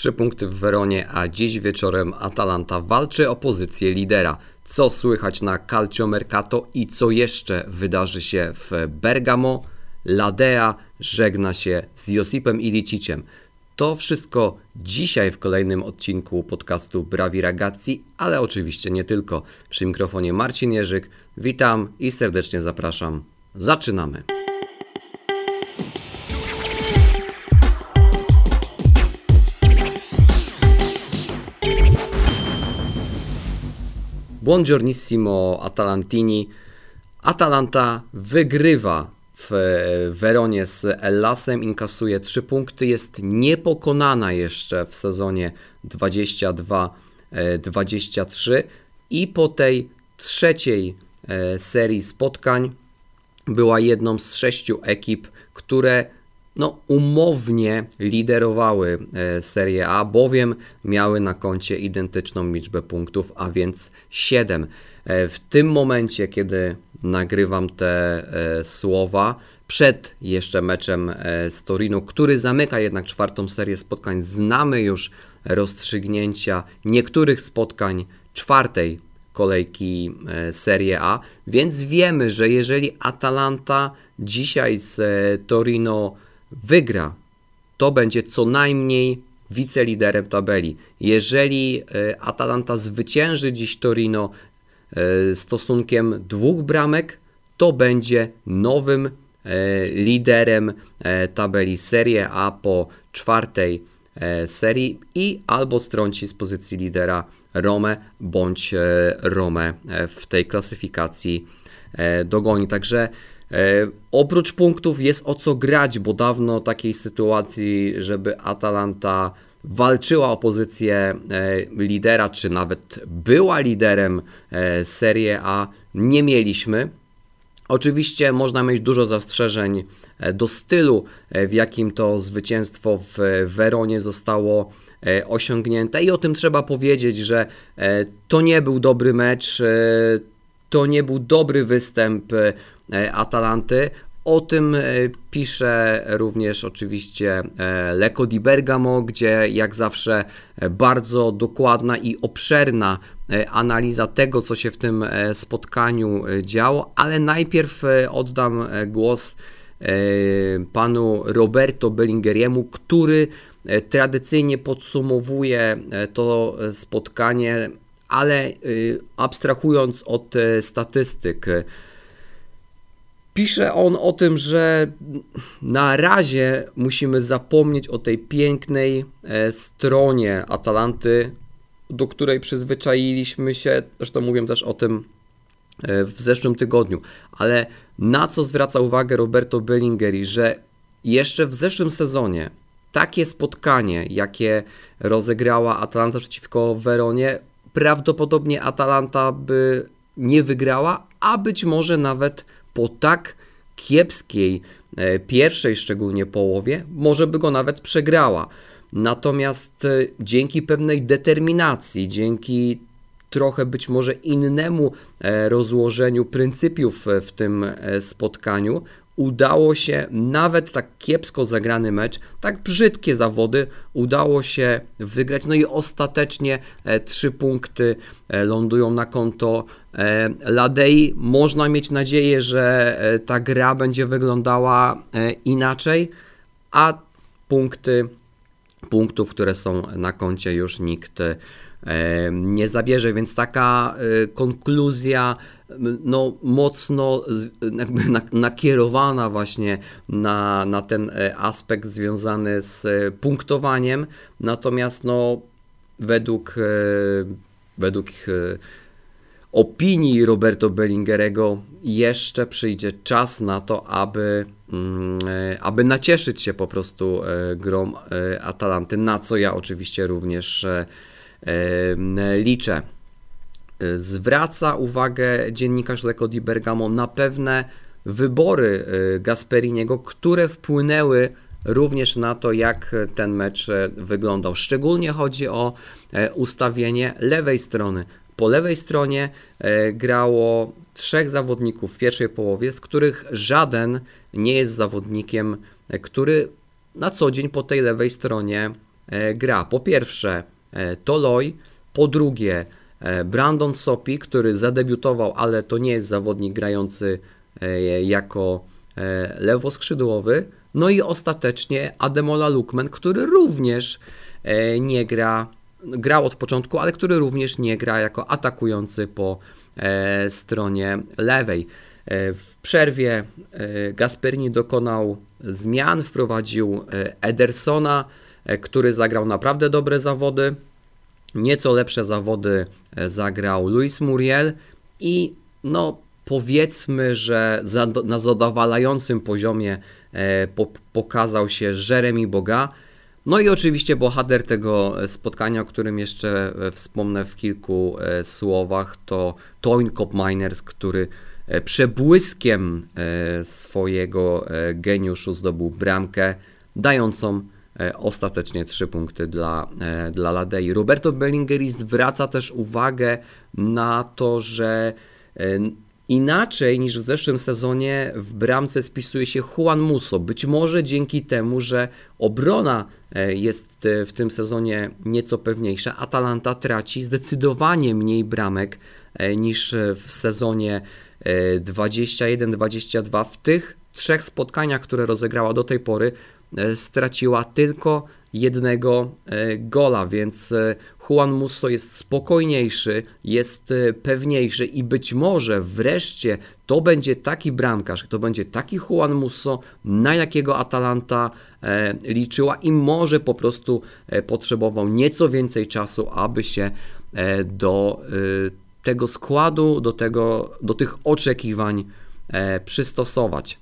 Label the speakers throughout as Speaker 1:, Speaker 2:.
Speaker 1: trzy punkty w Weronie, a dziś wieczorem Atalanta walczy o pozycję lidera. Co słychać na Calcio Mercato i co jeszcze wydarzy się w Bergamo? Ladea żegna się z Josipem Iliciciem. To wszystko dzisiaj w kolejnym odcinku podcastu Brawi Ragazzi, ale oczywiście nie tylko. Przy mikrofonie Marcin Jerzyk. Witam i serdecznie zapraszam. Zaczynamy. Buongiornissimo Atalantini. Atalanta wygrywa w Weronie z Ellasem, inkasuje 3 punkty, jest niepokonana jeszcze w sezonie 22-23 i po tej trzeciej e, serii spotkań była jedną z sześciu ekip, które no, umownie liderowały e, Serię A, bowiem miały na koncie identyczną liczbę punktów, a więc 7. E, w tym momencie, kiedy nagrywam te e, słowa, przed jeszcze meczem z Torino, który zamyka jednak czwartą serię spotkań, znamy już rozstrzygnięcia niektórych spotkań czwartej kolejki Serie A, więc wiemy, że jeżeli Atalanta dzisiaj z Torino wygra, to będzie co najmniej wiceliderem tabeli. Jeżeli e, Atalanta zwycięży dziś Torino e, stosunkiem dwóch bramek, to będzie nowym e, liderem tabeli Serie A po czwartej serii i albo strąci z pozycji lidera Rome bądź Rome w tej klasyfikacji dogoni. Także oprócz punktów jest o co grać, bo dawno takiej sytuacji, żeby Atalanta walczyła o pozycję e, lidera, czy nawet była liderem e, Serie A, nie mieliśmy. Oczywiście można mieć dużo zastrzeżeń do stylu, w jakim to zwycięstwo w Weronie zostało osiągnięte, i o tym trzeba powiedzieć, że to nie był dobry mecz, to nie był dobry występ E, Atalanty. O tym e, pisze również oczywiście e, Leko di Bergamo, gdzie jak zawsze bardzo dokładna i obszerna analiza tego, co się w tym spotkaniu działo, ale najpierw oddam głos panu Roberto Bellingeriemu, który tradycyjnie podsumowuje to spotkanie, ale abstrahując od statystyk. Pisze on o tym, że na razie musimy zapomnieć o tej pięknej e, stronie Atalanty, do której przyzwyczailiśmy się, zresztą mówiłem też o tym e, w zeszłym tygodniu, ale na co zwraca uwagę Roberto Bellingeri, że jeszcze w zeszłym sezonie takie spotkanie, jakie rozegrała Atalanta przeciwko Weronie, prawdopodobnie Atalanta by nie wygrała, a być może nawet po tak kiepskiej e, pierwszej szczególnie połowie, może by go nawet przegrała. Natomiast e, dzięki pewnej determinacji, dzięki trochę być może innemu e, rozłożeniu pryncypiów w tym spotkaniu, udało się nawet tak kiepsko zagrany mecz, tak brzydkie zawody, udało się wygrać. No i ostatecznie e, trzy punkty e, lądują na konto e, Ladei. Można mieć nadzieję, że ta gra będzie wyglądała inaczej, a punkty punktów, które są na koncie już nikt nie zabierze, więc taka konkluzja no, mocno nakierowana właśnie na, na ten e, aspekt związany z e, punktowaniem, natomiast no, według, e, według opinii Roberto Bellingerego jeszcze przyjdzie czas na to, aby, mm, aby nacieszyć się po prostu grom Atalanty, na co ja oczywiście również liczę. Zwraca uwagę dziennikarz Leko di Bergamo na pewne wybory y, Gasperiniego, które wpłynęły również na to, jak ten mecz e, wyglądał. Szczególnie chodzi o e, ustawienie lewej strony. Po lewej stronie e, grało trzech zawodników w pierwszej połowie, z których żaden nie jest zawodnikiem, który na co dzień po tej lewej stronie gra. Po pierwsze Toloi, po drugie Brandon Sopi, który zadebiutował, ale to nie jest zawodnik grający jako lewoskrzydłowy. No i ostatecznie Ademola Lukman, który również nie gra, grał od początku, ale który również nie gra jako atakujący po stronie lewej. E, w przerwie e, Gasperini dokonał zmian, wprowadził e, Edersona, który zagrał naprawdę dobre zawody. Nieco lepsze zawody zagrał Luis Muriel i no powiedzmy, że na zadowalającym poziomie pokazał się Jeremy Boga. No i oczywiście bohater tego spotkania, o którym jeszcze wspomnę w kilku słowach, to Cop Miners, który E, przebłyskiem e, swojego e, geniuszu zdobył bramkę, dającą ostatecznie 3 punkty dla, dla Ladei. Roberto Bellingeri zwraca też uwagę na to, że inaczej niż w zeszłym sezonie w bramce spisuje się Juan Muso. Być może dzięki temu, że obrona jest w tym sezonie nieco pewniejsza, Atalanta traci zdecydowanie mniej bramek niż w sezonie 21-22 w tych trzech spotkaniach, które rozegrała do tej pory, e, straciła tylko jednego e, gola, więc e, Juan Musso jest spokojniejszy, jest pewniejszy i być może wreszcie to będzie taki bramkarz, to będzie taki Juan Musso, na jakiego Atalanta liczyła i może po prostu potrzebował nieco więcej czasu, aby się do tego składu, do, tego, do tych oczekiwań e, przystosować.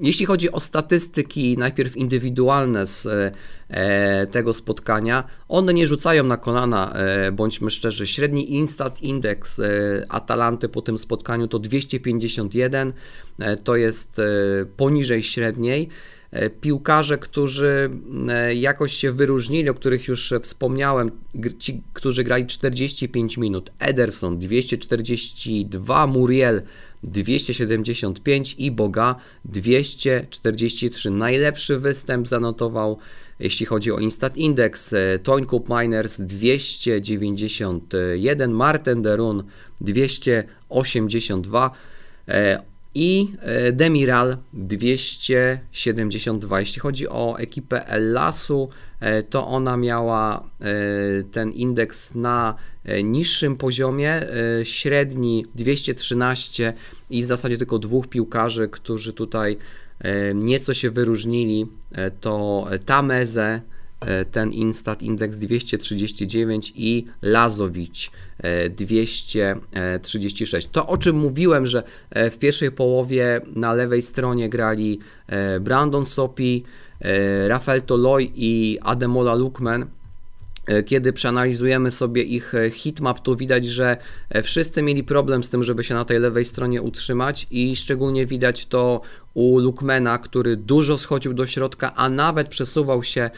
Speaker 1: E, jeśli chodzi o statystyki, najpierw indywidualne z e, tego spotkania, one nie rzucają na kolana, bądźmy szczerzy. Średni Instat Index Atalanty po tym spotkaniu to 251, to jest poniżej średniej. E, piłkarze, którzy e, jakoś się wyróżnili, o których już wspomniałem, ci, którzy grali 45 minut. Ederson 242, Muriel 275 i Boga 243. Najlepszy występ zanotował, jeśli chodzi o Instat Index, e, Toyn Cup Miners 291, Martin Derun 282 i e, Demiral 272. Jeśli chodzi o ekipę Elasu, e, to ona miała e, ten indeks na niższym poziomie, średni 213 i w zasadzie tylko dwóch piłkarzy, którzy tutaj nieco się wyróżnili, to Tameze ten Instat Index 239 i Lazowicz 236. E, to o czym mówiłem, że e, w pierwszej połowie na lewej stronie grali Brandon Sopi, Rafael Toloi i Ademola Lukman E, kiedy przeanalizujemy sobie ich e, hitmap, to widać, że e, wszyscy mieli problem z tym, żeby się na tej lewej stronie utrzymać i szczególnie widać to u Lukmana, który dużo schodził do środka, a nawet przesuwał się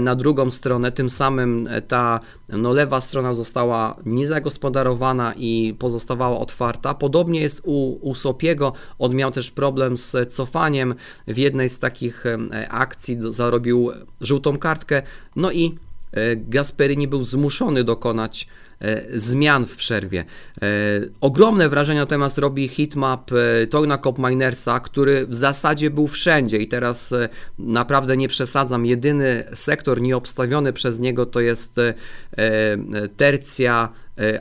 Speaker 1: na drugą stronę, tym samym ta no, lewa strona została niezagospodarowana i pozostawała otwarta. Podobnie jest u, u Sopiego, on miał też problem z cofaniem, w jednej z takich akcji zarobił żółtą kartkę, no i E, Gasperini był zmuszony dokonać e, zmian w przerwie. E, ogromne wrażenie natomiast robi hitmap Toyna Cop Minersa, który w zasadzie był wszędzie i teraz naprawdę nie przesadzam. Jedyny sektor nieobstawiony przez niego to jest tercja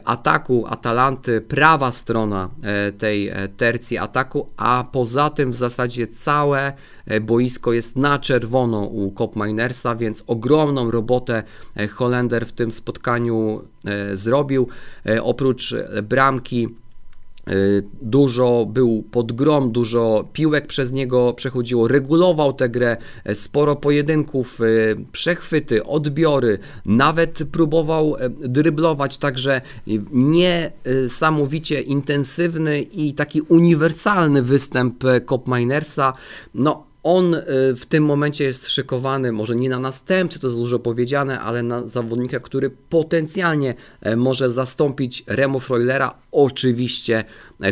Speaker 1: ataku Atalanty, prawa strona tej tercji ataku, a poza tym w zasadzie całe E, boisko jest na czerwono u Cop Minersa, więc ogromną robotę e, Holender w tym spotkaniu e, zrobił. Oprócz bramki dużo był pod grom, dużo piłek przez niego przechodziło, regulował tę grę, sporo pojedynków, przechwyty, odbiory, nawet próbował dryblować, także niesamowicie intensywny i taki uniwersalny występ Cop Minersa. No, on y, w tym momencie jest szykowany, może nie na następcę, to jest dużo powiedziane, ale na zawodnika, który potencjalnie e, może zastąpić Remo Freulera. Oczywiście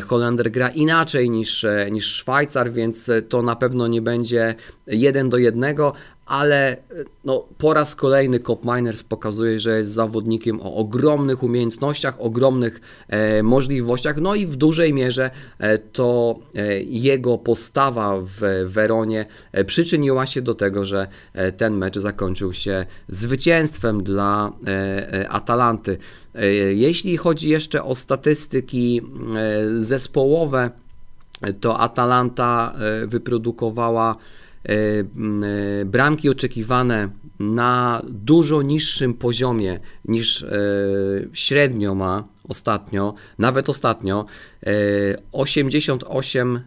Speaker 1: Holender gra inaczej niż, niż Szwajcar, więc to na pewno nie będzie jeden do jednego, ale no, po raz kolejny Cop Miners pokazuje, że jest zawodnikiem o ogromnych umiejętnościach, ogromnych e, możliwościach, no i w dużej mierze e, to e, jego postawa w Weronie e, przyczyniła się do tego, że e, ten mecz zakończył się zwycięstwem dla e, Atalanty. Jeśli chodzi jeszcze o statystyki zespołowe, to Atalanta wyprodukowała E, e, bramki oczekiwane na dużo niższym poziomie niż e, średnio ma ostatnio, nawet ostatnio 88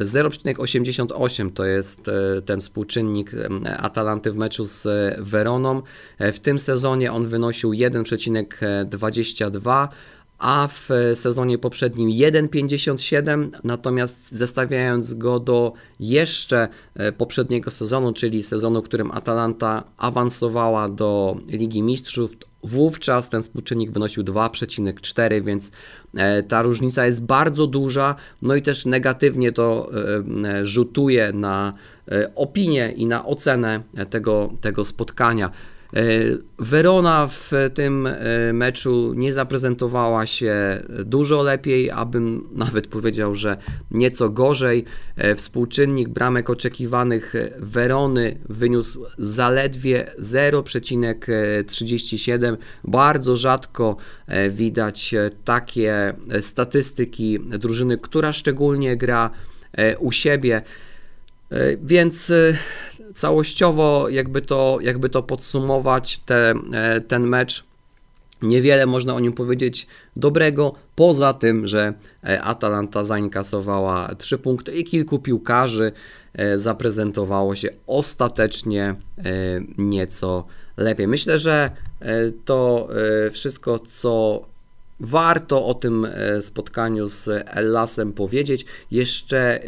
Speaker 1: 0,88 to jest ten współczynnik Atalanty w meczu z Weroną. W tym sezonie on wynosił 1,22, a w sezonie poprzednim 1,57, natomiast zestawiając go do jeszcze e, poprzedniego sezonu, czyli sezonu, w którym Atalanta awansowała do Ligi Mistrzów, wówczas ten współczynnik wynosił 2,4, więc e, ta różnica jest bardzo duża, no i też negatywnie to e, rzutuje na opinię i na ocenę tego, tego spotkania. E, Verona w tym e, meczu nie zaprezentowała się dużo lepiej, abym nawet powiedział, że nieco gorzej. E, współczynnik bramek oczekiwanych Verony wyniósł zaledwie 0,37. Bardzo rzadko widać takie statystyki drużyny, która szczególnie gra u siebie. Więc całościowo, jakby to, jakby to podsumować, te, e, ten mecz, niewiele można o nim powiedzieć dobrego, poza tym, że e, Atalanta zainkasowała 3 punkty i kilku piłkarzy e, zaprezentowało się ostatecznie nieco lepiej. Myślę, że to wszystko, co warto o tym spotkaniu z Ellasem powiedzieć. Jeszcze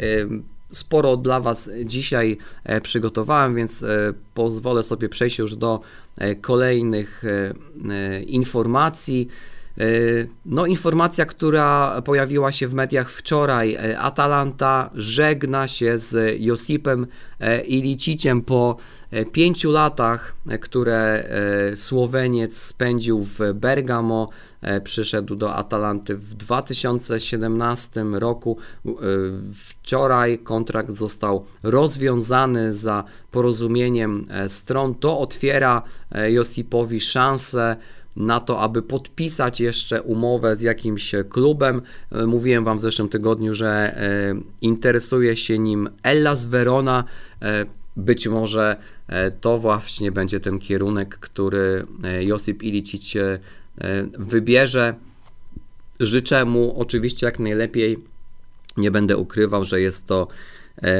Speaker 1: sporo dla Was dzisiaj e, przygotowałem, więc e, pozwolę sobie przejść już do e, kolejnych informacji. No, informacja, która pojawiła się w mediach wczoraj. Atalanta żegna się z Josipem Iliciciem po pięciu latach, które Słoweniec spędził w Bergamo. Przyszedł do Atalanty w 2017 roku. Wczoraj kontrakt został rozwiązany za porozumieniem stron. To otwiera Josipowi szansę na to, aby podpisać jeszcze umowę z jakimś klubem. Mówiłem Wam w zeszłym tygodniu, że interesuje się nim Ellas Verona. Być może to właśnie będzie ten kierunek, który Josip Ilicic E, wybierze. Życzę mu oczywiście jak najlepiej. Nie będę ukrywał, że jest to e,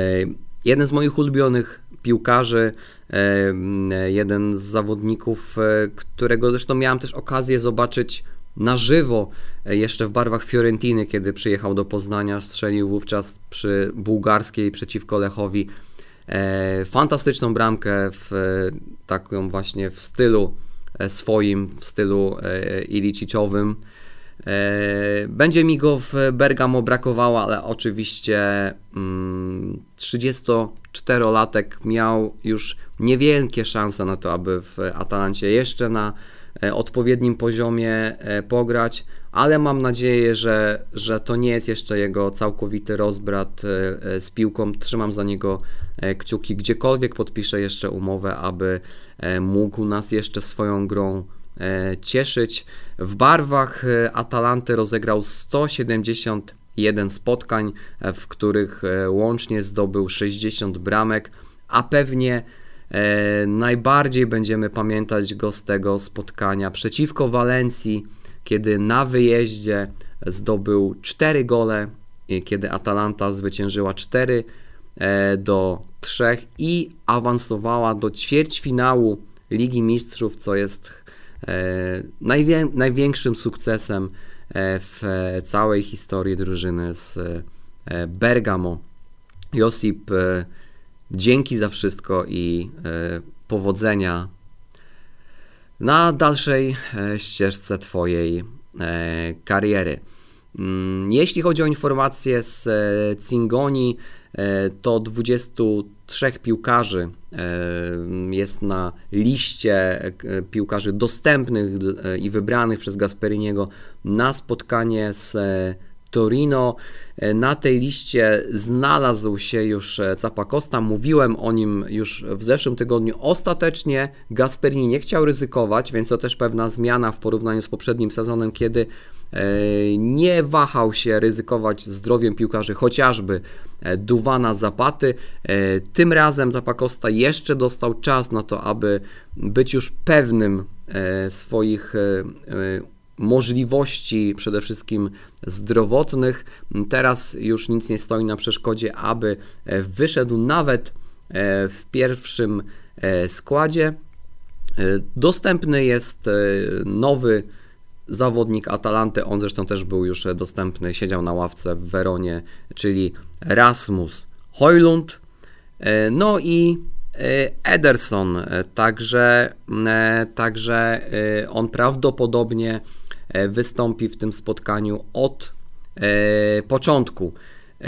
Speaker 1: jeden z moich ulubionych piłkarzy, e, jeden z zawodników, którego zresztą miałem też okazję zobaczyć na żywo jeszcze w barwach Fiorentiny, kiedy przyjechał do Poznania, strzelił wówczas przy bułgarskiej przeciwko Lechowi fantastyczną bramkę w taką właśnie w stylu E, swoim w stylu e, Iliciczowym. E, będzie mi go w Bergamo brakowało, ale oczywiście 34-latek mm, miał już niewielkie szanse na to, aby w Atalancie jeszcze na odpowiednim poziomie pograć, ale mam nadzieję, że, że to nie jest jeszcze jego całkowity rozbrat z piłką. Trzymam za niego kciuki, gdziekolwiek podpiszę jeszcze umowę, aby E, mógł nas jeszcze swoją grą e, cieszyć. W barwach e, Atalanty rozegrał 171 spotkań, w których łącznie zdobył 60 bramek, a pewnie najbardziej będziemy pamiętać go z tego spotkania przeciwko Walencji, kiedy na wyjeździe zdobył 4 gole, kiedy Atalanta zwyciężyła 4 E, do 3 i awansowała do ćwierćfinału Ligi Mistrzów, co jest e, najwię największym sukcesem e, w całej historii drużyny z Bergamo. Josip, dzięki za wszystko i powodzenia na dalszej ścieżce Twojej kariery. Mm, jeśli chodzi o informacje z Cingoni, to 23 piłkarzy jest na liście piłkarzy dostępnych i wybranych przez Gasperiniego na spotkanie z Torino. E, na tej liście znalazł się już e, Zapakosta. Mówiłem o nim już w zeszłym tygodniu. Ostatecznie Gasperini nie chciał ryzykować, więc to też pewna zmiana w porównaniu z poprzednim sezonem, kiedy e, nie wahał się ryzykować zdrowiem piłkarzy, chociażby Duwana Zapaty. Tym razem Zapakosta jeszcze dostał czas na to, aby być już pewnym swoich możliwości przede wszystkim zdrowotnych. Teraz już nic nie stoi na przeszkodzie, aby e, wyszedł nawet e, w pierwszym e, składzie. Dostępny jest nowy zawodnik Atalanty, on zresztą też był już dostępny, siedział na ławce w Weronie, czyli Rasmus Hojlund. No i Ederson, także, także on prawdopodobnie E, wystąpi w tym spotkaniu od e, początku. E,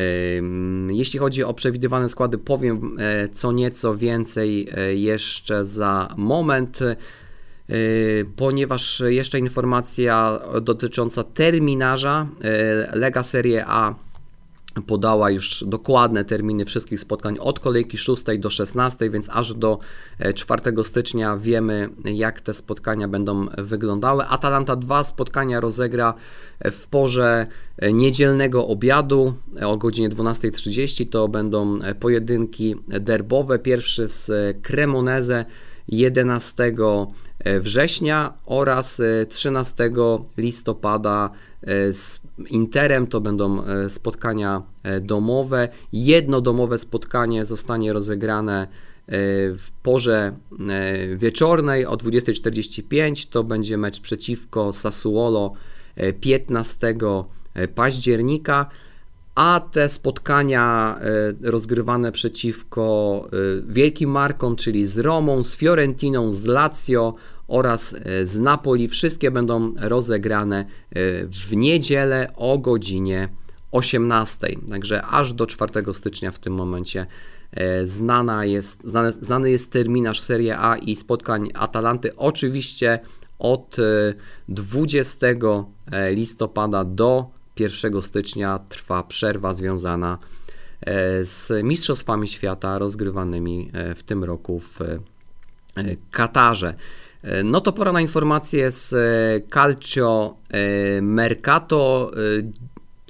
Speaker 1: jeśli chodzi o przewidywane składy, powiem co nieco więcej jeszcze za moment, ponieważ jeszcze informacja dotycząca terminarza Lega Serie A podała już dokładne terminy wszystkich spotkań od kolejki 6 do 16, więc aż do 4 e, stycznia wiemy, jak te spotkania będą wyglądały. Atalanta 2 spotkania rozegra w porze e, niedzielnego obiadu e, o godzinie 12.30. To będą pojedynki derbowe. Pierwszy z Cremoneze 11 września oraz 13 listopada E, z Interem to będą e, spotkania e, domowe. Jedno domowe spotkanie zostanie rozegrane w porze wieczornej o 20.45. To będzie mecz przeciwko Sassuolo 15 października. A te spotkania rozgrywane przeciwko wielkim markom, czyli z Romą, z Fiorentiną, z Lazio oraz e, z Napoli. Wszystkie będą rozegrane e, w niedzielę o godzinie 18. Także aż do 4 stycznia w tym momencie e, znana jest, znany, znany jest terminarz Serie A i spotkań Atalanty. Oczywiście od 20 listopada do 1 stycznia trwa przerwa związana z Mistrzostwami Świata rozgrywanymi w tym roku w Katarze. E, no to pora na informacje z e, Calcio e, Mercato.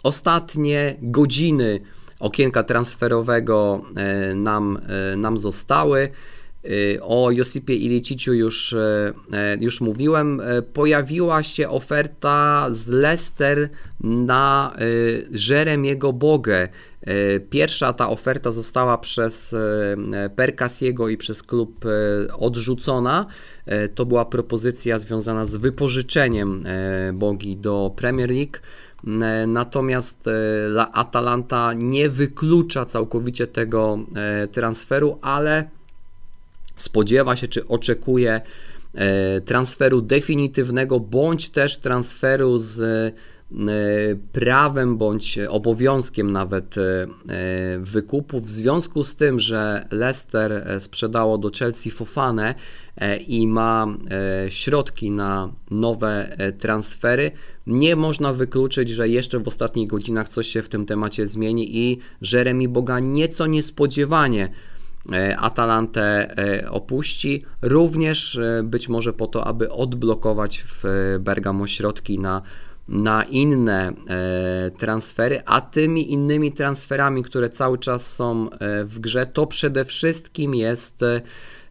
Speaker 1: Ostatnie godziny okienka transferowego nam, nam zostały. O Josipie Iliciciu już, już mówiłem. Pojawiła się oferta z Leicester na Jeremiego Bogę. Pierwsza ta oferta została przez Perkasiego i przez klub odrzucona. E, to była propozycja związana z wypożyczeniem e, Bogi do Premier League. E, natomiast Atalanta nie wyklucza całkowicie tego transferu, ale spodziewa się czy oczekuje transferu definitywnego bądź też transferu z prawem bądź obowiązkiem nawet wykupu. W związku z tym, że Leicester sprzedało do Chelsea Fofanę E, i ma e, środki na nowe e, transfery, nie można wykluczyć, że jeszcze w ostatnich godzinach coś się w tym temacie zmieni i Jeremy Boga nieco niespodziewanie Atalantę opuści, również być może po to, aby odblokować w Bergamo środki na, na inne transfery, a tymi innymi transferami, które cały czas są w grze, to przede wszystkim jest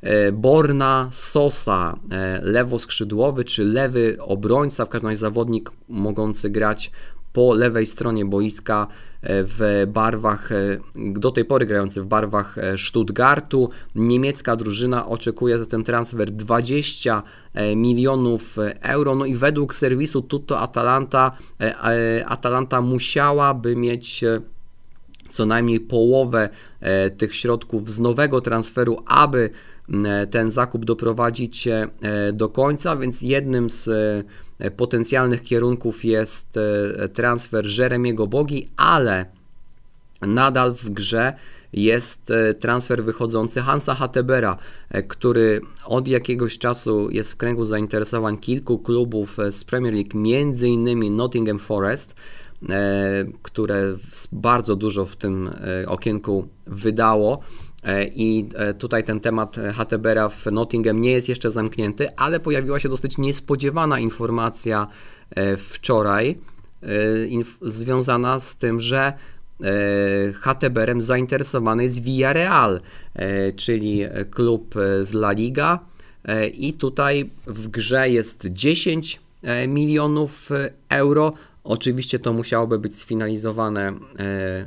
Speaker 1: E, Borna Sosa, e, lewoskrzydłowy czy lewy obrońca, w każdym razie zawodnik mogący grać po lewej stronie boiska e, w barwach, do tej pory grający w barwach Stuttgartu. Niemiecka drużyna oczekuje za ten transfer 20 milionów euro. No i według serwisu Tutto Atalanta, Atalanta musiałaby mieć co najmniej połowę tych środków z nowego transferu, aby ten zakup doprowadzić do końca, więc jednym z potencjalnych kierunków jest transfer Jeremiego Bogi, ale nadal w grze jest e, transfer wychodzący Hansa Hattebera, e, który od jakiegoś czasu jest w kręgu zainteresowań kilku klubów e, z Premier League, między innymi Nottingham Forest, które bardzo dużo w tym okienku wydało. I tutaj ten temat Hattebera w Nottingham nie jest jeszcze zamknięty, ale pojawiła się dosyć niespodziewana informacja wczoraj związana z tym, że E, HTBR-em zainteresowany jest Villarreal, e, czyli klub z La Liga e, i tutaj w grze jest 10 milionów euro. Oczywiście to musiałoby być sfinalizowane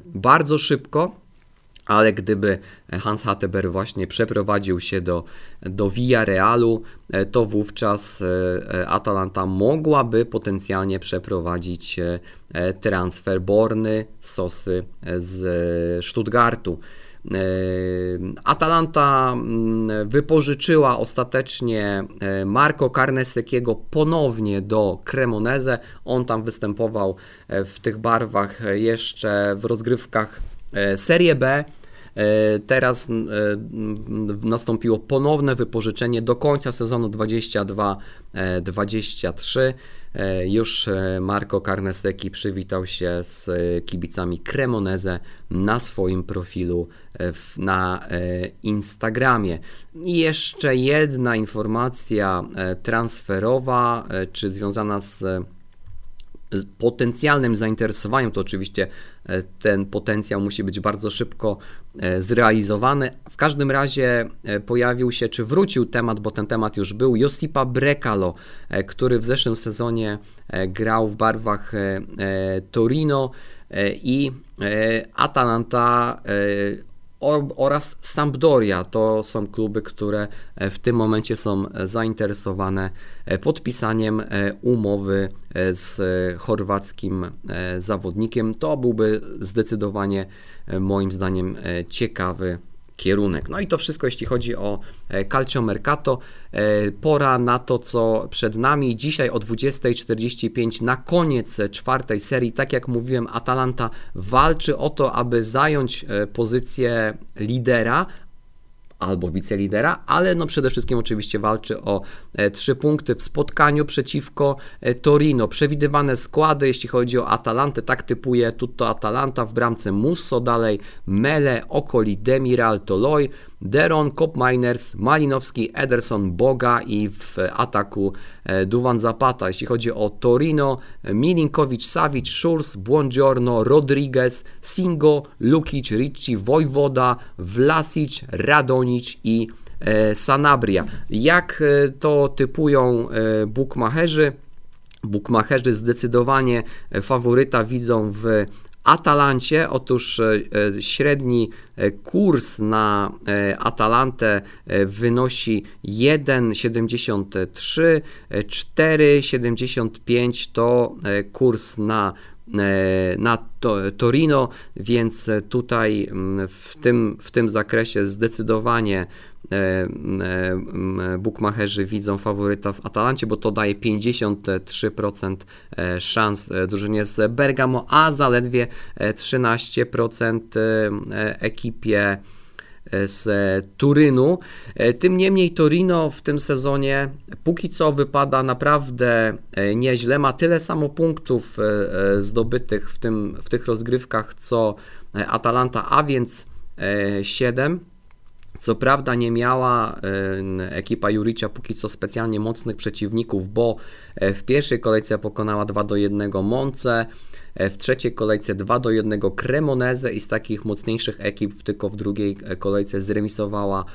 Speaker 1: bardzo szybko, ale gdyby Hans Hatteber właśnie przeprowadził się do, do Villarealu, e, to wówczas e, Atalanta mogłaby potencjalnie przeprowadzić e, transfer Borny Sosy z Stuttgartu. Atalanta mm, wypożyczyła ostatecznie Marco Carnesekiego ponownie do Cremoneze. On tam występował w tych barwach jeszcze w rozgrywkach Serie B. E, teraz e, nastąpiło ponowne wypożyczenie do końca sezonu 22-23. E, już Marco Carnesecchi przywitał się z kibicami Cremoneze na swoim profilu na Instagramie. I jeszcze jedna informacja transferowa, czy związana z potencjalnym zainteresowaniem, to oczywiście e, ten potencjał musi być bardzo szybko e, zrealizowany. W każdym razie e, pojawił się, czy wrócił temat, bo ten temat już był, Josipa Brekalo, który w zeszłym sezonie grał w barwach Torino i Atalanta oraz Sampdoria. To są kluby, które e, w tym momencie są zainteresowane e, podpisaniem e, umowy z chorwackim zawodnikiem. To byłby zdecydowanie moim zdaniem ciekawy kierunek. No i to wszystko, jeśli chodzi o e, Calcio Mercato. E, pora na to, co przed nami. Dzisiaj o 20.45 na koniec czwartej serii, tak jak mówiłem, Atalanta walczy o to, aby zająć e, pozycję lidera, albo wicelidera, ale no przede wszystkim oczywiście walczy o e, trzy punkty w spotkaniu przeciwko e, Torino. Przewidywane składy, jeśli chodzi o Atalantę, tak typuje Tutto Atalanta w bramce Musso, dalej Mele, Okoli, Demiral, Toloi, Deron, Miners, Malinowski, Ederson, Boga i w ataku e, Duwan Zapata. Jeśli chodzi o Torino, Milinkowicz, Savic, Szurs, Buongiorno, Rodriguez, Singo, Lukic, Ricci, Wojwoda, Vlasic, Radonic i e, Sanabria. Jak e, to typują bookmacherzy? Bookmacherzy zdecydowanie faworyta widzą w Atalancie. Otóż e, e, średni e, kurs na Atalantę wynosi 1,73, 4,75 to kurs na na Torino, więc tutaj mm, w tym, w tym zakresie zdecydowanie E, e, bookmacherzy widzą faworyta w Atalancie, bo to daje 53% e, szans drużynie z Bergamo, a zaledwie 13% ekipie z Turynu. Tym niemniej Torino w tym sezonie póki co wypada naprawdę nieźle. Ma tyle samo punktów zdobytych w, tym, w tych rozgrywkach co Atalanta, a więc 7. Co prawda nie miała ekipa Juricza póki co specjalnie mocnych przeciwników, bo e, w pierwszej kolejce pokonała 2 do 1 Monce, e, w trzeciej kolejce 2 do 1 Cremoneze i z takich mocniejszych ekip tylko w drugiej e, kolejce zremisowała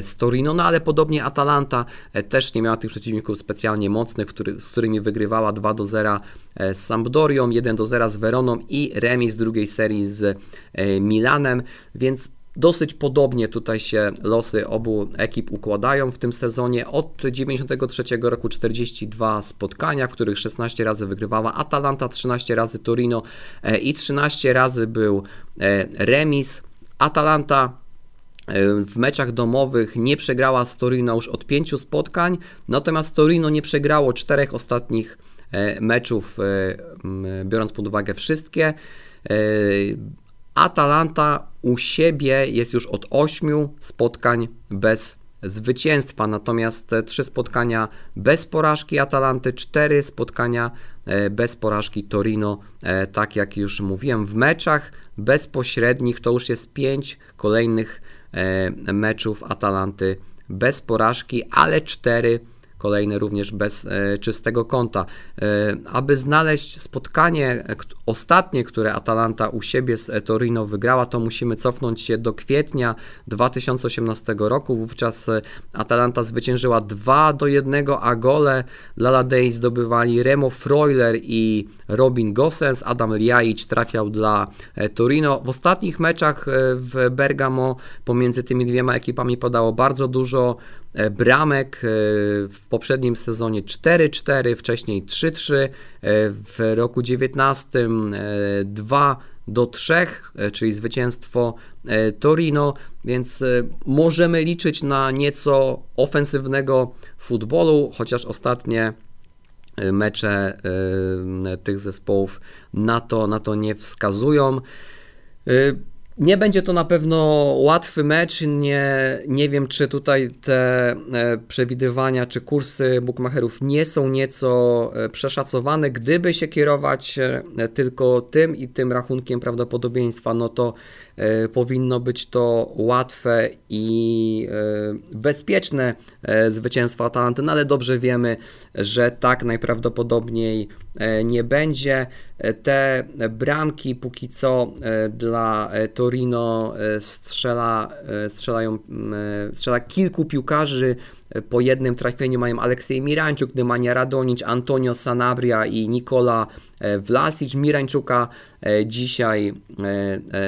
Speaker 1: z Torino, no ale podobnie Atalanta też nie miała tych przeciwników specjalnie mocnych, który, z którymi wygrywała 2 do 0 z Sampdorią, 1 do 0 z Veroną i remis drugiej serii z Milanem, więc Dosyć podobnie tutaj się losy obu ekip układają w tym sezonie. Od 93 roku 42 spotkania, w których 16 razy wygrywała Atalanta, 13 razy Torino e, i 13 razy był e, remis. Atalanta e, w meczach domowych nie przegrała z Torino już od 5 spotkań, natomiast Torino nie przegrało czterech ostatnich meczów, biorąc pod uwagę wszystkie. Atalanta u siebie jest już od 8 spotkań bez zwycięstwa, natomiast trzy spotkania bez porażki Atalanty, cztery spotkania e, bez porażki Torino, e, tak jak już mówiłem, w meczach bezpośrednich to już jest pięć kolejnych e, meczów Atalanty bez porażki, ale cztery kolejny również bez e, czystego konta. E, aby znaleźć spotkanie e, ostatnie, które Atalanta u siebie z Torino wygrała, to musimy cofnąć się do kwietnia 2018 roku. Wówczas Atalanta zwyciężyła 2 do 1, a gole Laladei zdobywali Remo Freuler i Robin Gossens. Adam Ljajic trafiał dla Torino. W ostatnich meczach w Bergamo pomiędzy tymi dwiema ekipami podało bardzo dużo bramek e, w poprzednim sezonie 4-4, wcześniej 3-3, e, w roku 19 2 do 3, czyli zwycięstwo Torino, więc możemy liczyć na nieco ofensywnego futbolu, chociaż ostatnie mecze tych zespołów na to, na to nie wskazują. Nie będzie to na pewno łatwy mecz. Nie, nie wiem, czy tutaj te e, przewidywania, czy kursy bookmacherów nie są nieco e, przeszacowane. Gdyby się kierować e, tylko tym i tym rachunkiem prawdopodobieństwa, no to powinno być to łatwe i bezpieczne zwycięstwo Atalanty, no ale dobrze wiemy, że tak najprawdopodobniej E, nie będzie. E, te bramki póki co e, dla Torino strzela, strzelają, strzela kilku piłkarzy. Po jednym trafieniu mają Aleksiej Mirańczuk, Dymania Radonic, Antonio Sanabria i Nikola Vlasic. Mirańczuka dzisiaj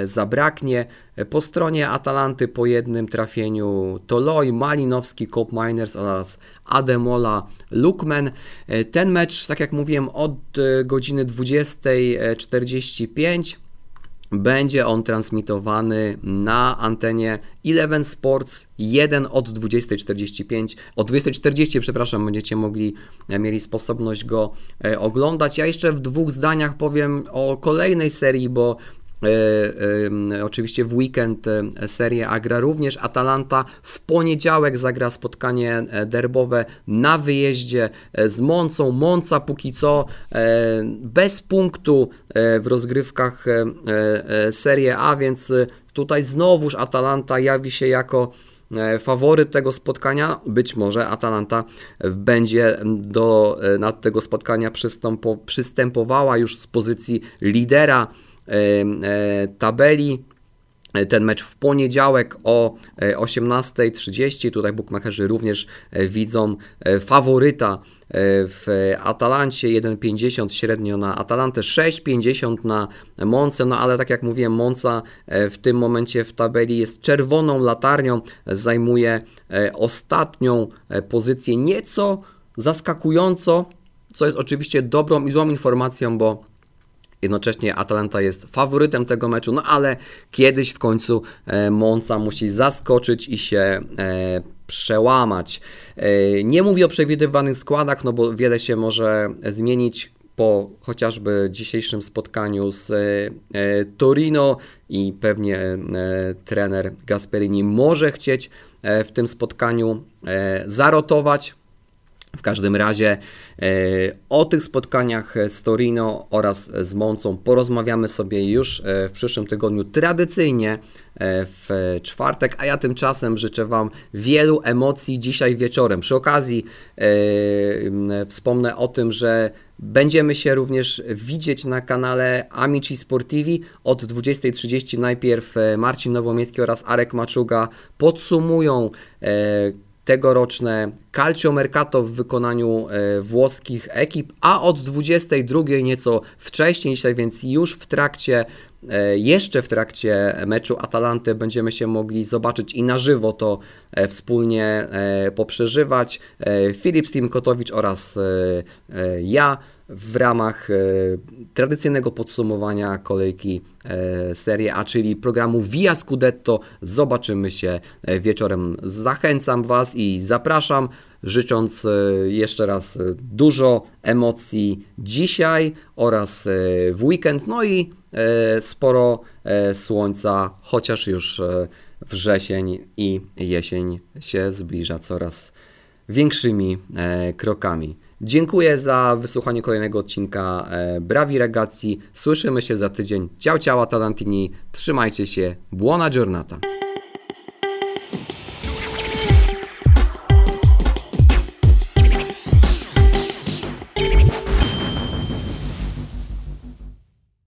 Speaker 1: zabraknie. Po stronie Atalanty po jednym trafieniu Toloi, Malinowski, Cop Miners oraz Ademola Lukman. Ten mecz, tak jak mówiłem, od godziny 20.45 będzie on transmitowany na antenie Eleven Sports 1 od 20.45, od 20.40 przepraszam, będziecie mogli, e, mieli sposobność go e, oglądać. Ja jeszcze w dwóch zdaniach powiem o kolejnej serii, bo oczywiście w weekend e, Serie A gra również Atalanta. W poniedziałek zagra spotkanie derbowe na wyjeździe z Moncą. Monca póki co bez punktu w rozgrywkach Serie A, więc tutaj znowuż Atalanta jawi się jako faworyt tego spotkania. Być może Atalanta będzie do nad tego spotkania przystępowała już z pozycji lidera E, tabeli. Ten mecz w poniedziałek o 18.30. E, Tutaj bukmacherzy również e, widzą faworyta w Atalancie 1,50 średnio na Atalantę, 6,50 na Monce, no ale tak jak mówiłem, Monca w tym momencie w tabeli jest czerwoną latarnią, zajmuje ostatnią pozycję, nieco zaskakująco, co jest oczywiście dobrą i złą informacją, bo Jednocześnie Atalanta jest faworytem tego meczu, no ale kiedyś w końcu e, Monza musi zaskoczyć i się e, przełamać. E, nie mówię o przewidywanych składach, no bo wiele się może zmienić po chociażby dzisiejszym spotkaniu z Torino i pewnie trener Gasperini może chcieć w tym spotkaniu zarotować. W każdym razie e, o tych spotkaniach z Torino oraz z Moncą porozmawiamy sobie już e, w przyszłym tygodniu tradycyjnie e, w czwartek, a ja tymczasem życzę Wam wielu emocji dzisiaj wieczorem. Przy okazji wspomnę o tym, że Będziemy się również widzieć na kanale Amici Sportivi od 20.30. Najpierw Marcin Nowomiejski oraz Arek Maczuga podsumują tegoroczne Calcio Mercato w wykonaniu e, włoskich ekip, a od 22 nieco wcześniej, dzisiaj więc już w trakcie e, jeszcze w trakcie meczu Atalanty będziemy się mogli zobaczyć i na żywo to e, wspólnie poprzeżywać. Filip Stimkotowicz oraz ja w ramach e, tradycyjnego podsumowania kolejki e, Serie A, czyli programu Via Scudetto. Zobaczymy się e, wieczorem. Zachęcam Was i zapraszam, życząc jeszcze raz dużo emocji dzisiaj oraz w weekend, no i sporo słońca, chociaż już wrzesień i jesień się zbliża coraz większymi krokami. Dziękuję za wysłuchanie kolejnego odcinka e, Brawi Ragazzi. Słyszymy się za tydzień. Ciao, ciao, Talantini. Trzymajcie się. Buona giornata.